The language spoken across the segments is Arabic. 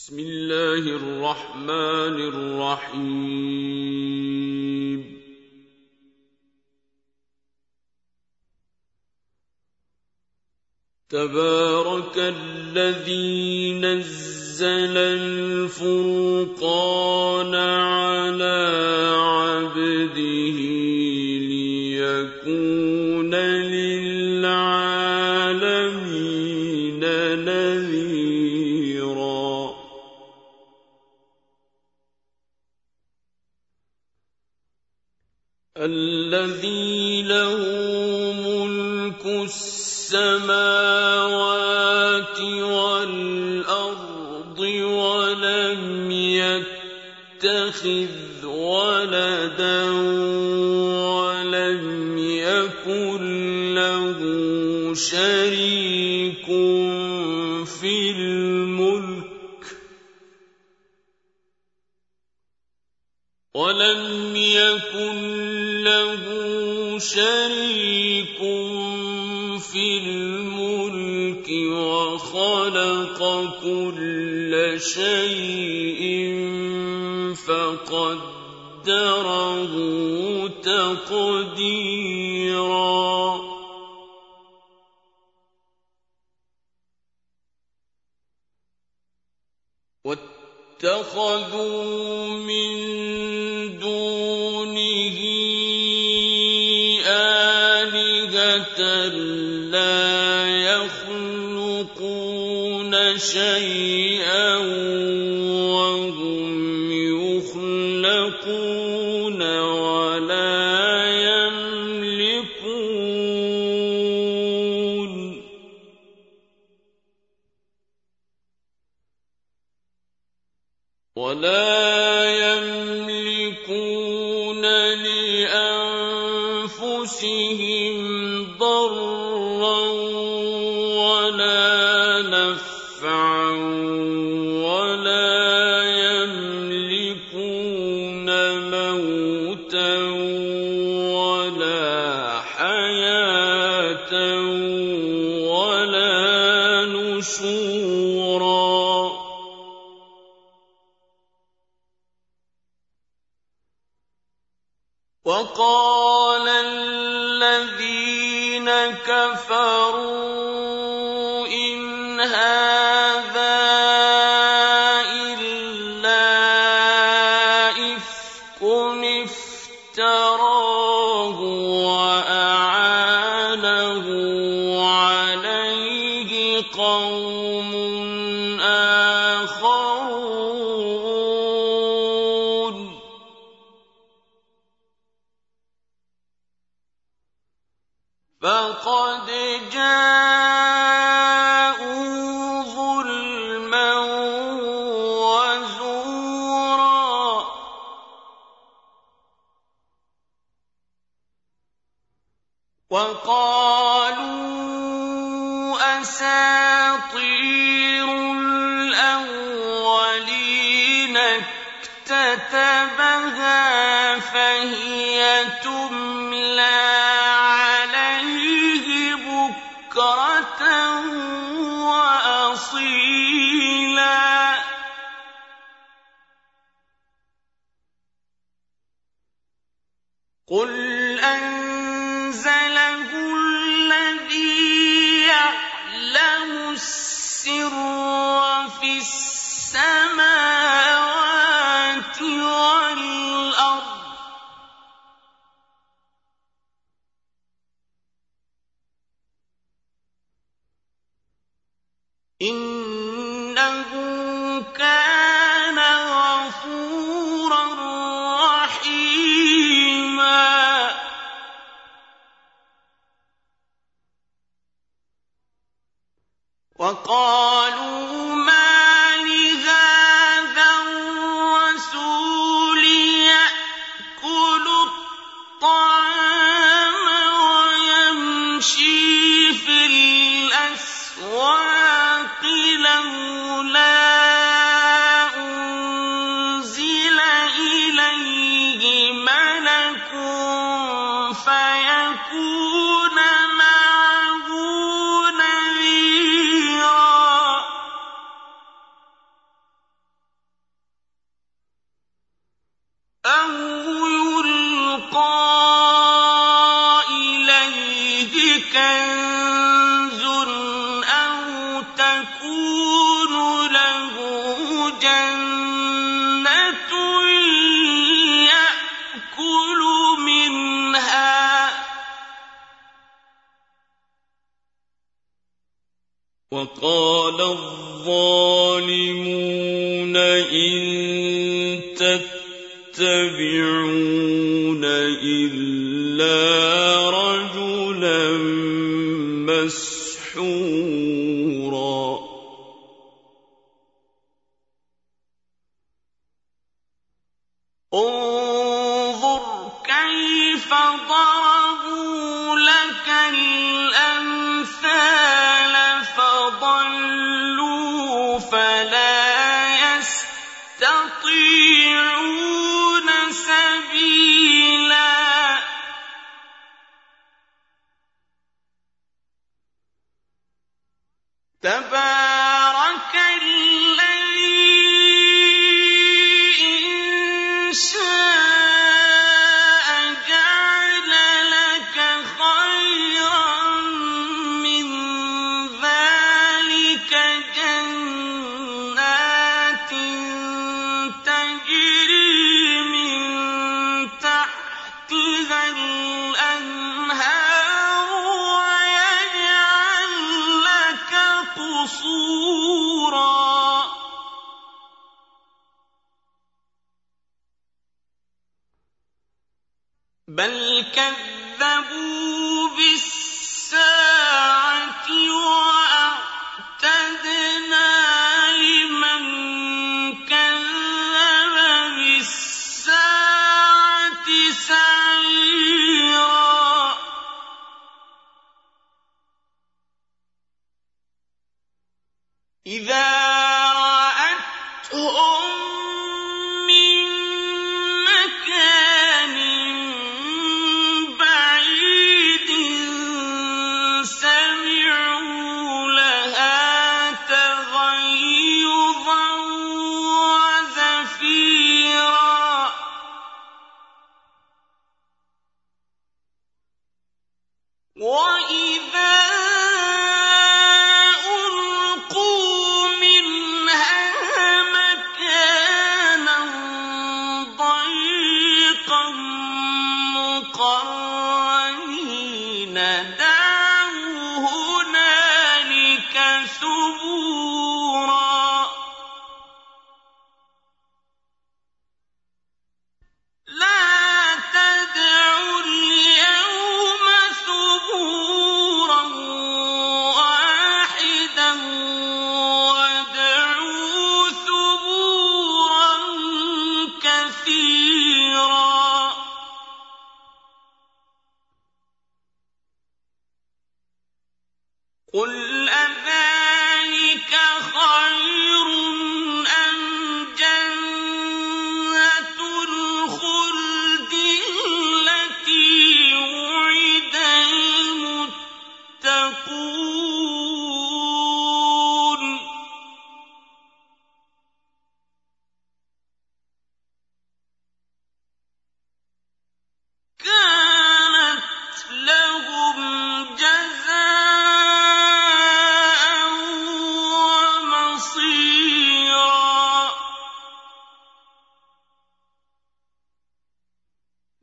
بسم الله الرحمن الرحيم. تبارك الذي نزل الفرقان على عبده الذي له ملك السماوات والأرض ولم يتخذ ولدا ولم يكن له شريك شريك في الملك وخلق كل شيء فقدره تقديرا. واتخذوا من شيئا وهم يخلقون ولا يملكون. ولا يملكون لأنفسهم وقال الذين كفروا أنزله الذي يعلم السر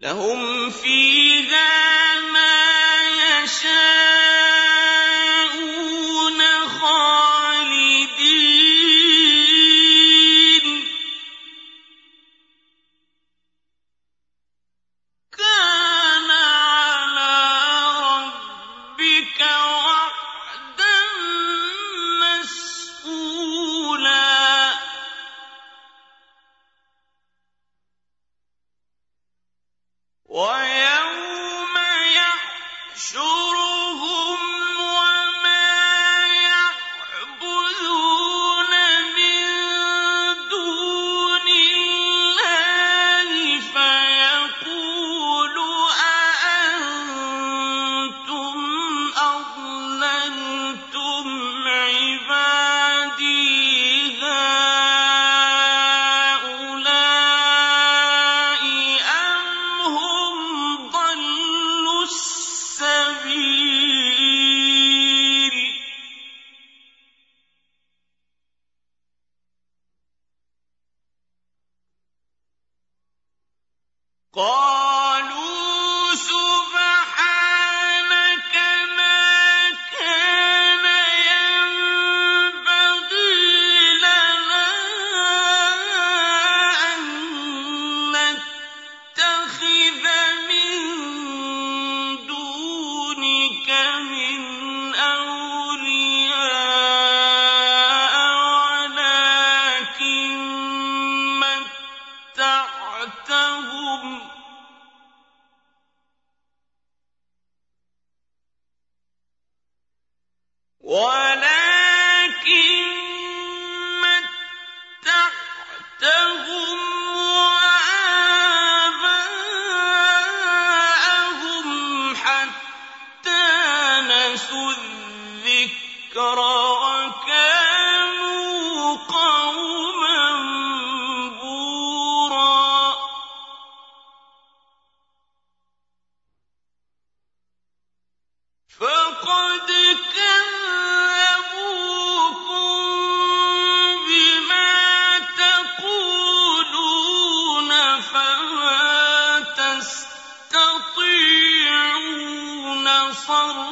لَهُمْ فِيهَا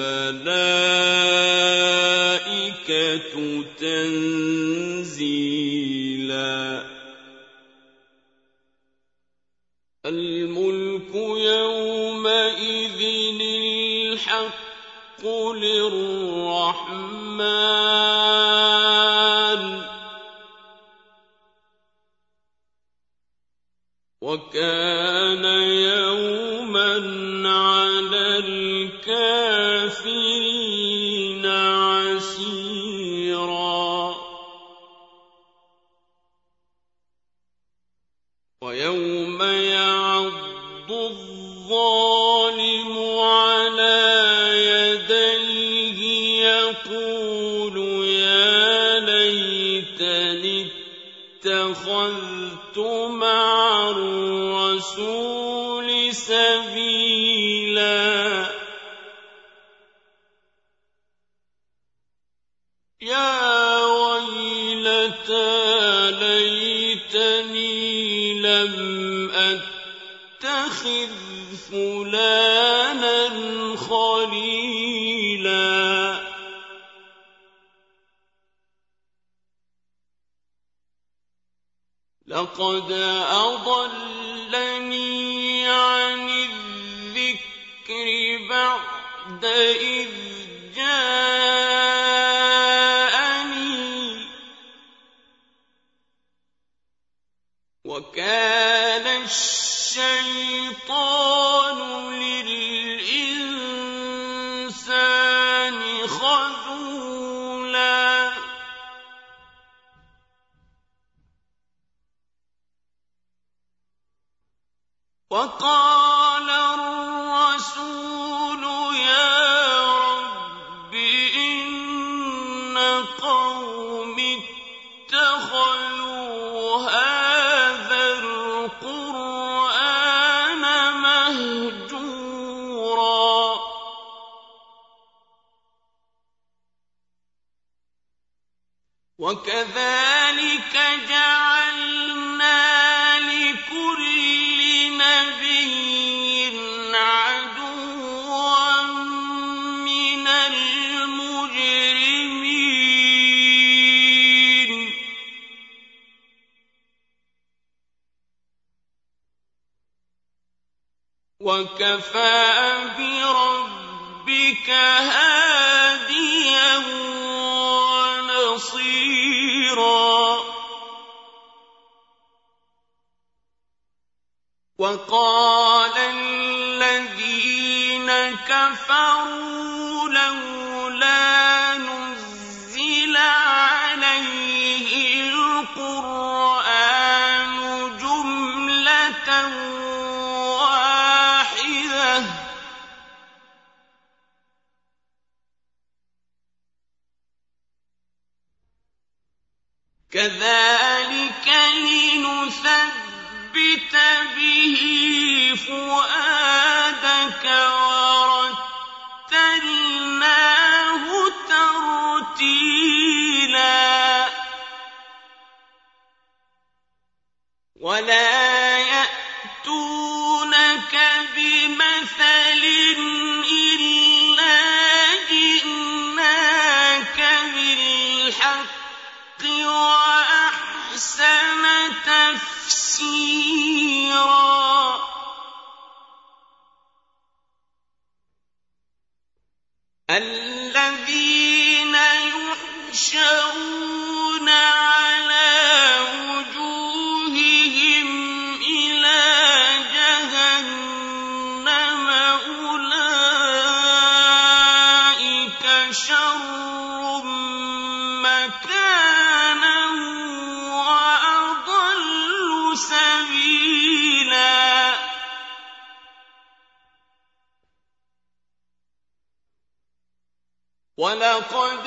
الْمَلَائِكَةُ تَنزِيلًا. الْمُلْكُ يَوْمَئِذٍ الْحَقُّ لِلرَّحْمَٰنِ ۚ. وَكَانَ مع الرسول سبيلا. يا ويلتى ليتني لم أتخذ فلانا لقد أضلني عن الذكر بعد إذ وكفى بربك هاديا ونصيرا. وقال الذين كفروا كَذَٰلِكَ لِنُثَبِّتَ بِهِ فُؤَادَكَ الَّذِينَ يُحْشَرُونَ وَلَقَدْ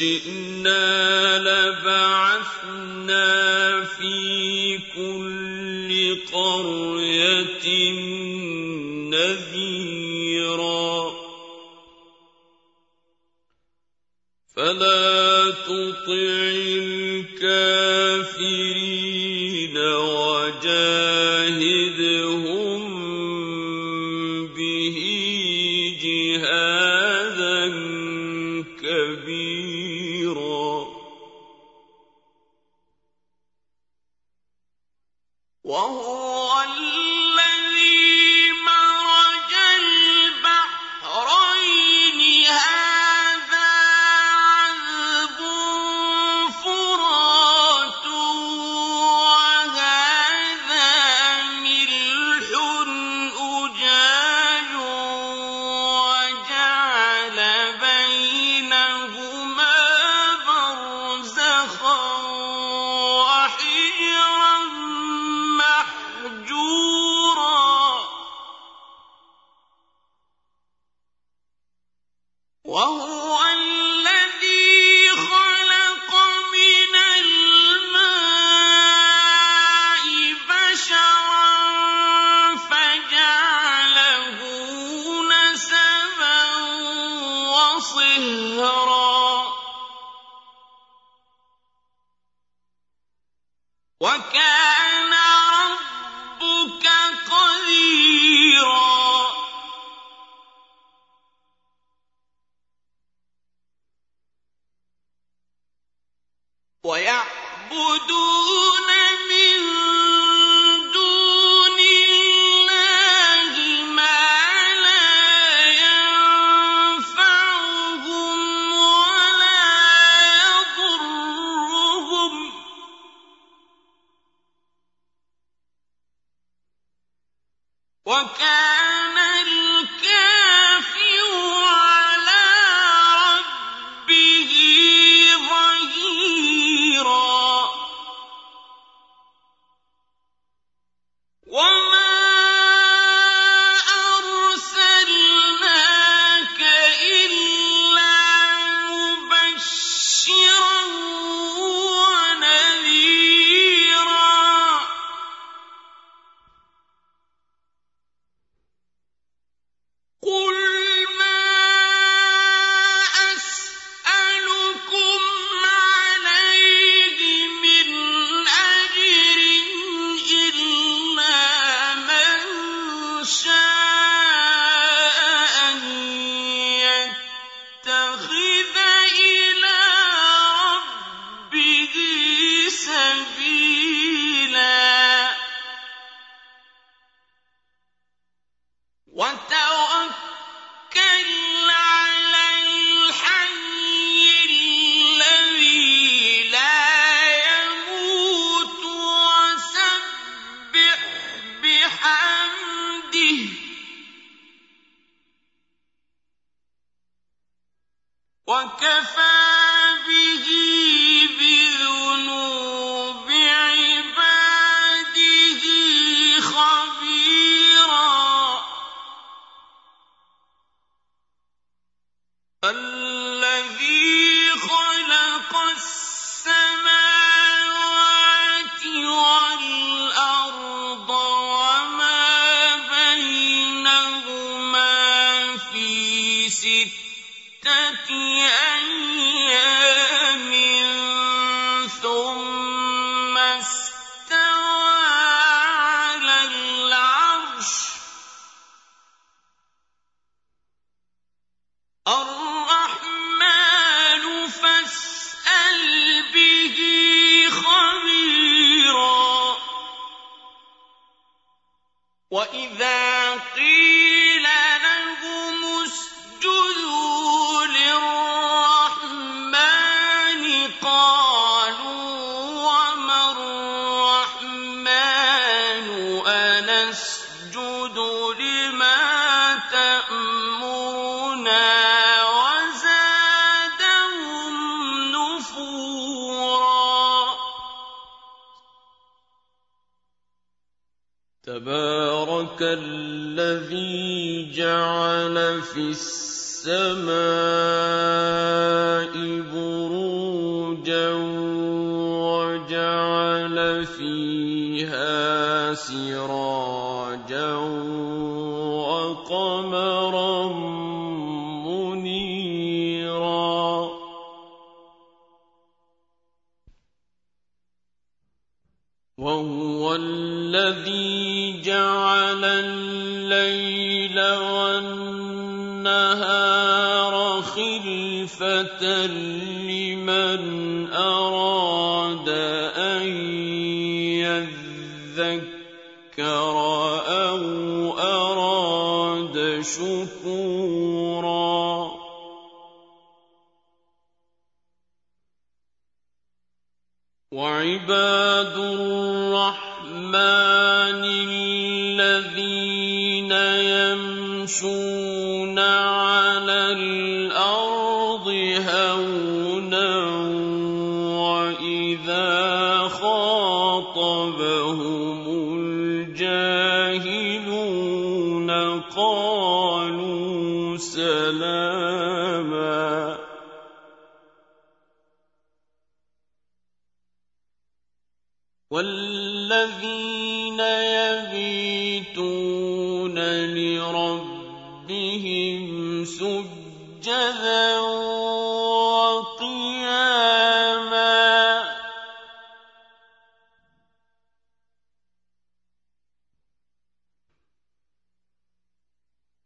جئنا لبعثنا في كل قرية نذيرا فلا تطع الكافرين وجاهد جَعَلَ اللَّيْلَ وَالنَّهَارَ خِلْفَةً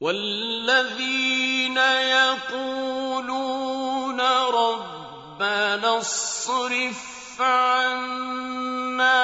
وَالَّذِينَ يَقُولُونَ رَبَّنَا اصْرِفْ عَنَّا